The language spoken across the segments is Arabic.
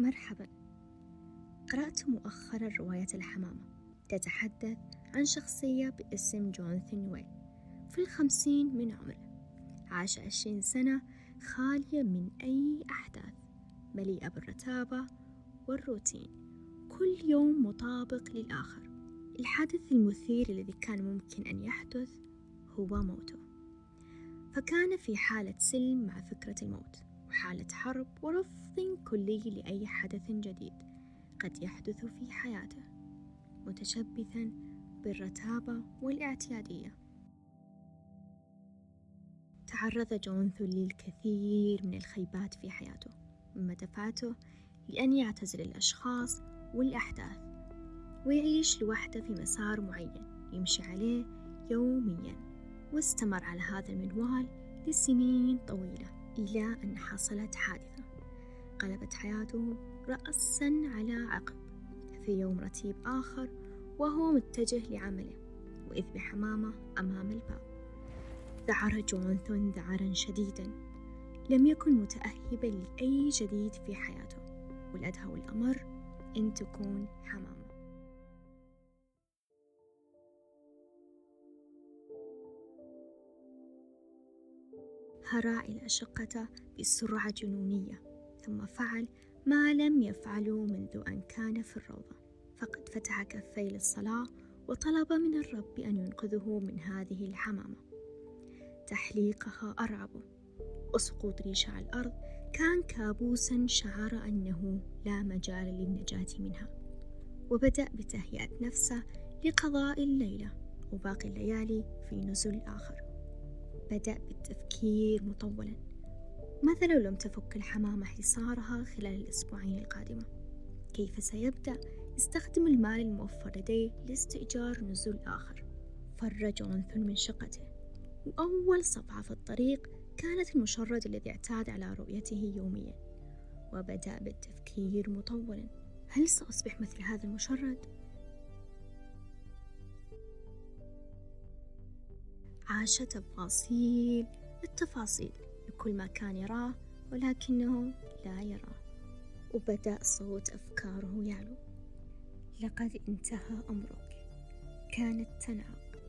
مرحبا. قرأت مؤخرا رواية الحمامة. تتحدث عن شخصية باسم جوناثان ويل في الخمسين من عمره. عاش عشرين سنة خالية من أي أحداث. مليئة بالرتابة والروتين. كل يوم مطابق للآخر. الحادث المثير الذي كان ممكن أن يحدث هو موته. فكان في حالة سلم مع فكرة الموت. وحالة حرب ورفض كلي لأي حدث جديد قد يحدث في حياته متشبثا بالرتابة والاعتيادية. تعرض جونثو للكثير من الخيبات في حياته مما دفعته لأن يعتزل الأشخاص والأحداث ويعيش لوحده في مسار معين يمشي عليه يوميا واستمر على هذا المنوال لسنين طويلة. إلى أن حصلت حادثة. قلبت حياته رأسا على عقب. في يوم رتيب آخر وهو متجه لعمله وإذ بحمامة أمام الباب. ذعر جونثون ذعرا شديدا. لم يكن متأهبا لأي جديد في حياته. والأدهى والأمر أن تكون حمامة. هرع إلى شقته بسرعة جنونية ثم فعل ما لم يفعله منذ أن كان في الروضة. فقد فتح كفي للصلاة وطلب من الرب أن ينقذه من هذه الحمامة. تحليقها أرعبه وسقوط ريشة على الأرض كان كابوسا شعر أنه لا مجال للنجاة منها. وبدأ بتهيئة نفسه لقضاء الليلة وباقي الليالي في نزل آخر. بدأ بالتفكير مطولا ماذا لو لم تفك الحمامة حصارها خلال الأسبوعين القادمة؟ كيف سيبدأ يستخدم المال الموفر لديه لاستئجار نزول آخر؟ فر جونثون من شقته وأول صفعة في الطريق كانت المشرد الذي اعتاد على رؤيته يوميا وبدأ بالتفكير مطولا هل سأصبح مثل هذا المشرد؟ عاش تفاصيل التفاصيل لكل ما كان يراه ولكنه لا يراه. وبدأ صوت أفكاره يعلو. لقد انتهى أمرك. كانت تنعق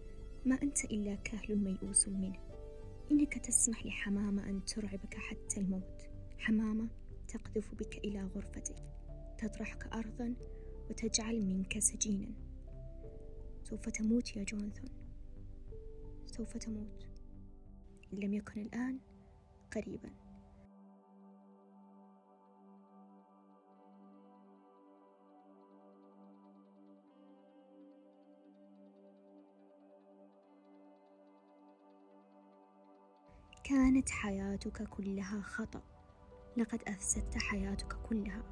ما أنت إلا كهل ميؤوس منه. إنك تسمح لحمامة أن ترعبك حتى الموت. حمامة تقذف بك إلى غرفتك. تطرحك أرضا وتجعل منك سجينا. سوف تموت يا جونثون. سوف تموت. إن لم يكن الآن قريبا. كانت حياتك كلها خطأ. لقد أفسدت حياتك كلها.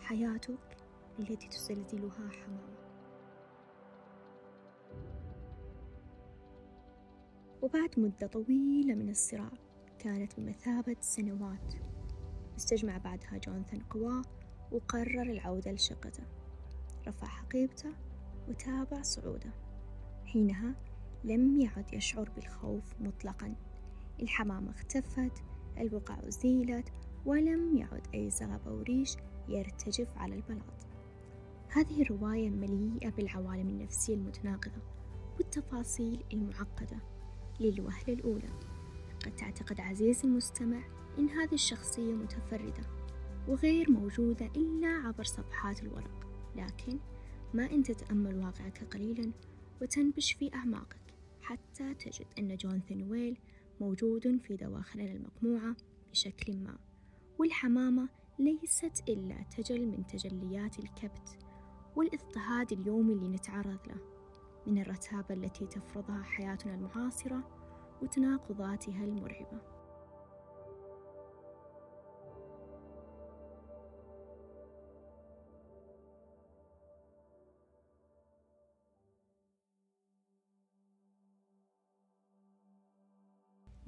حياتك التي تزلزلها حمامة وبعد مدة طويلة من الصراع كانت بمثابة سنوات. استجمع بعدها جونثن قواه وقرر العودة لشقته. رفع حقيبته وتابع صعوده. حينها لم يعد يشعر بالخوف مطلقا. الحمامة اختفت البقع أزيلت ولم يعد أي زغب أو ريش يرتجف على البلاط. هذه الرواية مليئة بالعوالم النفسية المتناقضة والتفاصيل المعقدة. للوهلة الأولى. قد تعتقد عزيزي المستمع إن هذه الشخصية متفردة وغير موجودة إلا عبر صفحات الورق. لكن ما إن تتأمل واقعك قليلا وتنبش في أعماقك حتى تجد أن جوناثان ويل موجود في دواخلنا المقموعة بشكل ما. والحمامة ليست إلا تجل من تجليات الكبت والإضطهاد اليومي اللي نتعرض له. من الرتابة التي تفرضها حياتنا المعاصرة وتناقضاتها المرعبة.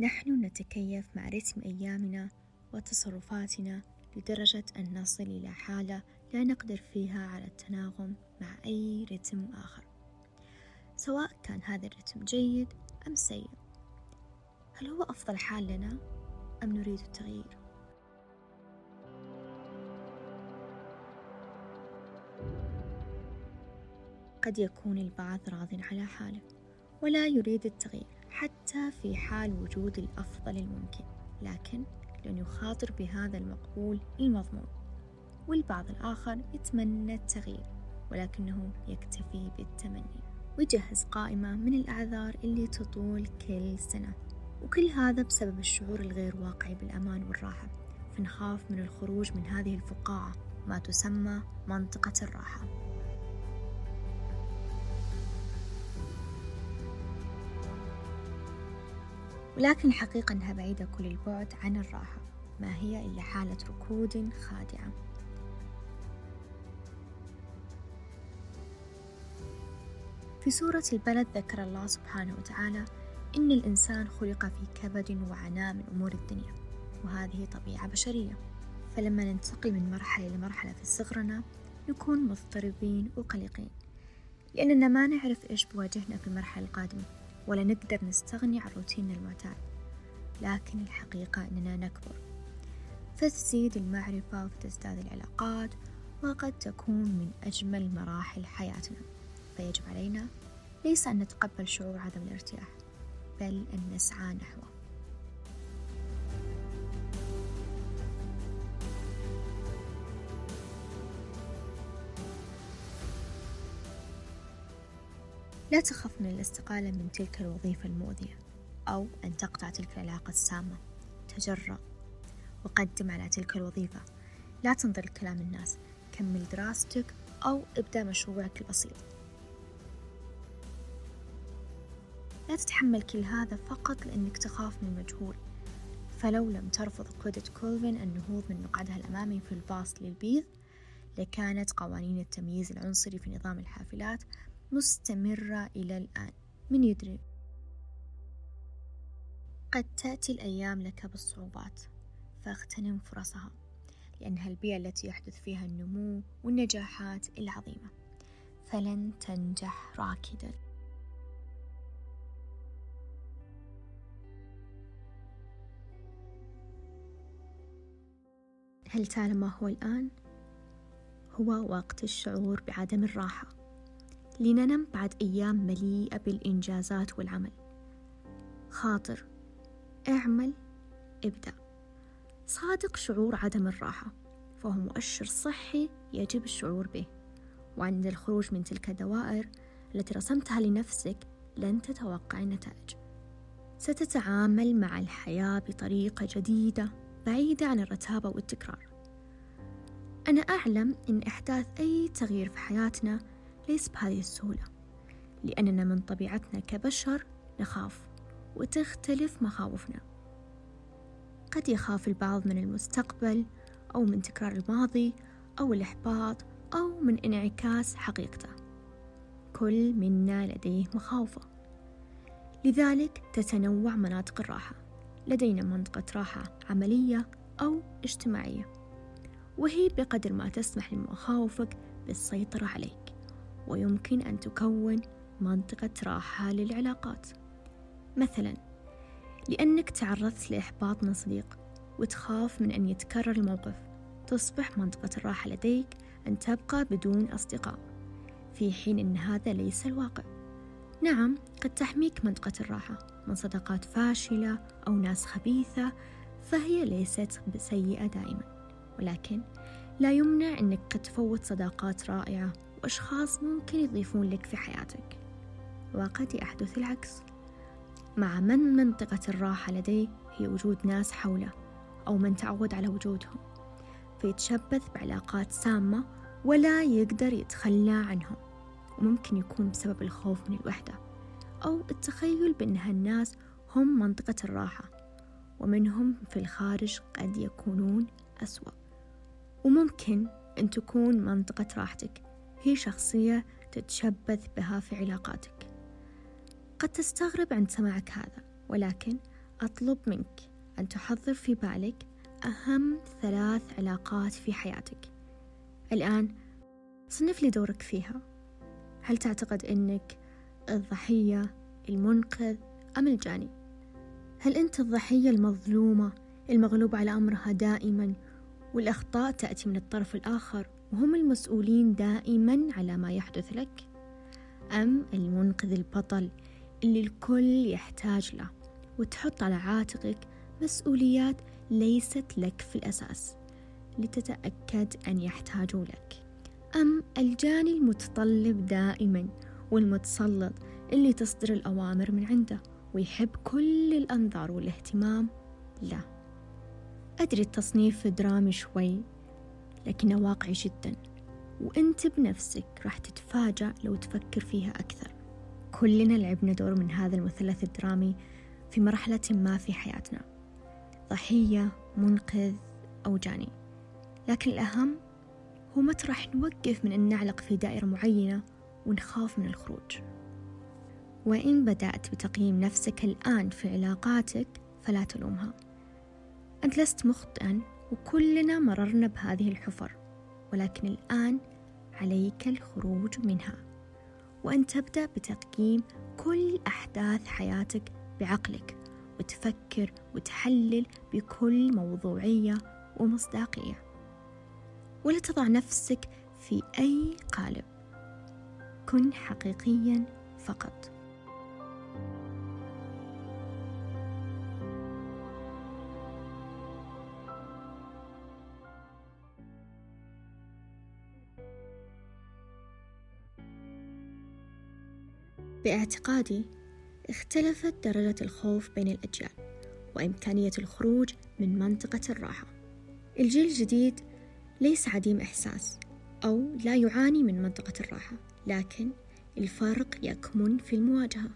نحن نتكيف مع رتم أيامنا وتصرفاتنا لدرجة أن نصل إلى حالة لا نقدر فيها على التناغم مع أي رتم آخر. سواء كان هذا الرتم جيد أم سيء. هل هو أفضل حال لنا أم نريد التغيير؟ قد يكون البعض راض على حاله ولا يريد التغيير حتى في حال وجود الأفضل الممكن لكن لن يخاطر بهذا المقبول المضمون. والبعض الآخر يتمنى التغيير ولكنه يكتفي بالتمني. ويجهز قائمة من الأعذار اللي تطول كل سنة. وكل هذا بسبب الشعور الغير واقعي بالأمان والراحة. فنخاف من الخروج من هذه الفقاعة ما تسمى منطقة الراحة. ولكن الحقيقة أنها بعيدة كل البعد عن الراحة. ما هي إلا حالة ركود خادعة. في سورة البلد ذكر الله سبحانه وتعالى إن الإنسان خلق في كبد وعناء من أمور الدنيا وهذه طبيعة بشرية. فلما ننتقل من مرحلة لمرحلة في صغرنا نكون مضطربين وقلقين. لأننا ما نعرف إيش بواجهنا في المرحلة القادمة ولا نقدر نستغني عن روتيننا المعتاد. لكن الحقيقة أننا نكبر. فتزيد المعرفة وتزداد العلاقات وقد تكون من أجمل مراحل حياتنا. فيجب علينا ليس أن نتقبل شعور عدم الارتياح بل أن نسعى نحوه. لا تخف من الاستقالة من تلك الوظيفة المؤذية أو أن تقطع تلك العلاقة السامة. تجرأ وقدم على تلك الوظيفة. لا تنظر لكلام الناس. كمل دراستك أو ابدأ مشروعك البسيط. لا تتحمل كل هذا فقط لأنك تخاف من المجهول فلو لم ترفض قودة كولفين النهوض من مقعدها الأمامي في الباص للبيض لكانت قوانين التمييز العنصري في نظام الحافلات مستمرة إلى الآن. من يدري؟ قد تأتي الأيام لك بالصعوبات فاغتنم فرصها لأنها البيئة التي يحدث فيها النمو والنجاحات العظيمة. فلن تنجح راكدا. هل تعلم ما هو الآن؟ هو وقت الشعور بعدم الراحة. لننم بعد أيام مليئة بالإنجازات والعمل. خاطر. اعمل. ابدأ. صادق شعور عدم الراحة. فهو مؤشر صحي يجب الشعور به. وعند الخروج من تلك الدوائر التي رسمتها لنفسك لن تتوقع النتائج. ستتعامل مع الحياة بطريقة جديدة. بعيدة عن الرتابة والتكرار. أنا أعلم أن إحداث أي تغيير في حياتنا ليس بهذه السهولة لأننا من طبيعتنا كبشر نخاف وتختلف مخاوفنا. قد يخاف البعض من المستقبل أو من تكرار الماضي أو الإحباط أو من انعكاس حقيقته. كل منا لديه مخاوفة. لذلك تتنوع مناطق الراحة. لدينا منطقة راحة عملية أو اجتماعية. وهي بقدر ما تسمح لمخاوفك بالسيطرة عليك ويمكن أن تكون منطقة راحة للعلاقات. مثلا لأنك تعرضت لإحباط من صديق وتخاف من أن يتكرر الموقف تصبح منطقة الراحة لديك أن تبقى بدون أصدقاء في حين أن هذا ليس الواقع. نعم قد تحميك منطقة الراحة. من صداقات فاشلة أو ناس خبيثة فهي ليست سيئة دائما. ولكن لا يمنع أنك قد تفوت صداقات رائعة وأشخاص ممكن يضيفون لك في حياتك. وقد يحدث العكس. مع من منطقة الراحة لديه هي وجود ناس حوله أو من تعود على وجودهم. فيتشبث بعلاقات سامة ولا يقدر يتخلى عنهم. وممكن يكون بسبب الخوف من الوحدة. أو التخيل بأن هالناس هم منطقة الراحة ومنهم في الخارج قد يكونون أسوأ. وممكن أن تكون منطقة راحتك هي شخصية تتشبث بها في علاقاتك. قد تستغرب عند سماعك هذا ولكن أطلب منك أن تحضر في بالك أهم ثلاث علاقات في حياتك. الآن صنف لي دورك فيها. هل تعتقد أنك الضحية المنقذ أم الجاني؟ هل أنت الضحية المظلومة المغلوب على أمرها دائما والأخطاء تأتي من الطرف الآخر وهم المسؤولين دائما على ما يحدث لك؟ أم المنقذ البطل اللي الكل يحتاج له وتحط على عاتقك مسؤوليات ليست لك في الأساس لتتأكد أن يحتاجوا لك؟ أم الجاني المتطلب دائما والمتسلط اللي تصدر الأوامر من عنده ويحب كل الأنظار والاهتمام لا أدري التصنيف درامي شوي لكنه واقعي جدا وأنت بنفسك راح تتفاجأ لو تفكر فيها أكثر. كلنا لعبنا دور من هذا المثلث الدرامي في مرحلة ما في حياتنا. ضحية منقذ أو جاني. لكن الأهم هو متى راح نوقف من أن نعلق في دائرة معينة ونخاف من الخروج. وإن بدأت بتقييم نفسك الآن في علاقاتك فلا تلومها. أنت لست مخطئا وكلنا مررنا بهذه الحفر ولكن الآن عليك الخروج منها. وأن تبدأ بتقييم كل أحداث حياتك بعقلك وتفكر وتحلل بكل موضوعية ومصداقية. ولا تضع نفسك في أي قالب. كن حقيقيا فقط. باعتقادي اختلفت درجة الخوف بين الأجيال وإمكانية الخروج من منطقة الراحة. الجيل الجديد ليس عديم إحساس. أو لا يعاني من منطقة الراحة لكن الفرق يكمن في المواجهة.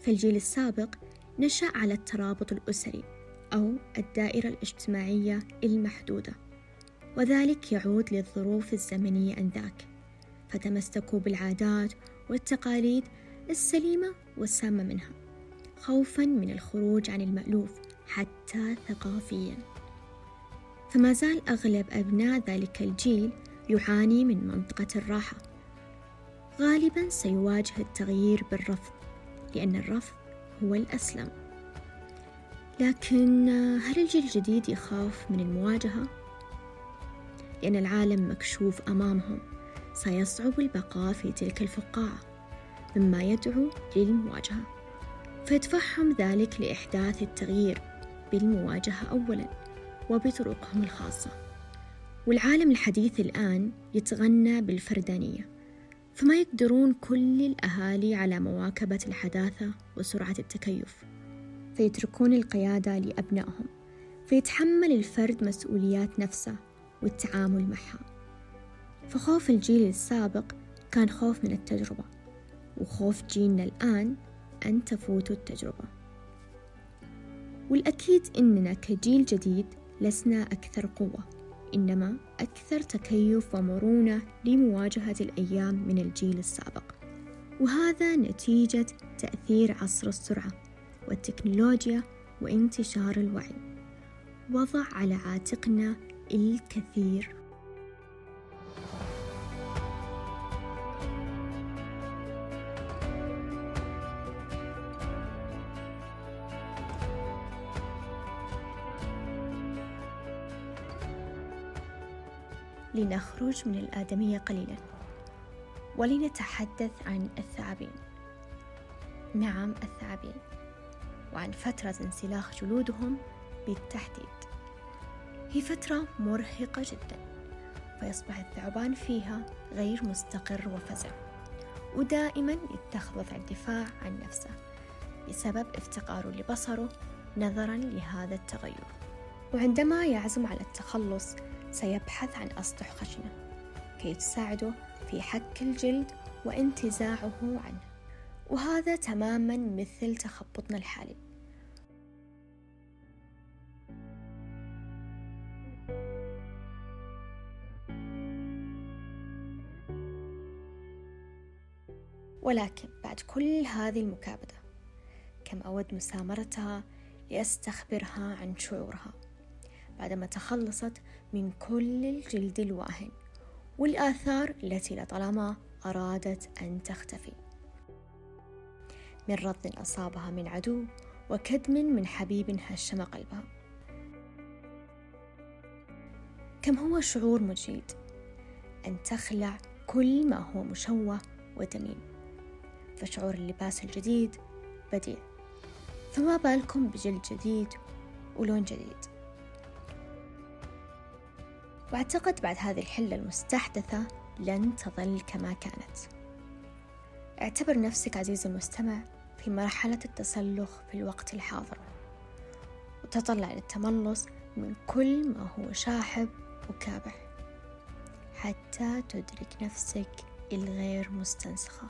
فالجيل السابق نشأ على الترابط الأسري أو الدائرة الاجتماعية المحدودة وذلك يعود للظروف الزمنية أنذاك. فتمسكوا بالعادات والتقاليد السليمة والسامة منها خوفا من الخروج عن المألوف حتى ثقافيا. فما زال أغلب أبناء ذلك الجيل يعاني من منطقة الراحة. غالبا سيواجه التغيير بالرفض لأن الرفض هو الأسلم. لكن هل الجيل الجديد يخاف من المواجهة؟ لأن العالم مكشوف أمامهم سيصعب البقاء في تلك الفقاعة مما يدعو للمواجهة. فيدفعهم ذلك لإحداث التغيير بالمواجهة أولا وبطرقهم الخاصة. والعالم الحديث الآن يتغنى بالفردانية فما يقدرون كل الأهالي على مواكبة الحداثة وسرعة التكيف. فيتركون القيادة لأبنائهم فيتحمل الفرد مسؤوليات نفسه والتعامل معها. فخوف الجيل السابق كان خوف من التجربة وخوف جيلنا الآن أن تفوتوا التجربة. والأكيد إننا كجيل جديد لسنا أكثر قوة. إنما أكثر تكيف ومرونة لمواجهة الأيام من الجيل السابق. وهذا نتيجة تأثير عصر السرعة والتكنولوجيا وانتشار الوعي. وضع على عاتقنا الكثير لنخرج من الآدمية قليلا. ولنتحدث عن الثعابين. نعم الثعابين. وعن فترة انسلاخ جلودهم بالتحديد. هي فترة مرهقة جدا. فيصبح الثعبان فيها غير مستقر وفزع. ودائما يتخذ وضع الدفاع عن نفسه بسبب افتقاره لبصره نظرا لهذا التغير. وعندما يعزم على التخلص سيبحث عن أسطح خشنة كي تساعده في حك الجلد وانتزاعه عنه. وهذا تماما مثل تخبطنا الحالي. ولكن بعد كل هذه المكابدة كم أود مسامرتها لأستخبرها عن شعورها. بعدما تخلصت من كل الجلد الواهن والآثار التي لطالما أرادت أن تختفي. من رض أصابها من عدو وكدم من حبيب هشم قلبها. كم هو شعور مجيد؟ أن تخلع كل ما هو مشوه ودميم فشعور اللباس الجديد بديع. فما بالكم بجلد جديد ولون جديد؟ واعتقد بعد هذه الحلة المستحدثة لن تظل كما كانت. اعتبر نفسك عزيزي المستمع في مرحلة التسلخ في الوقت الحاضر وتطلع للتملص من كل ما هو شاحب وكابح حتى تدرك نفسك الغير مستنسخة.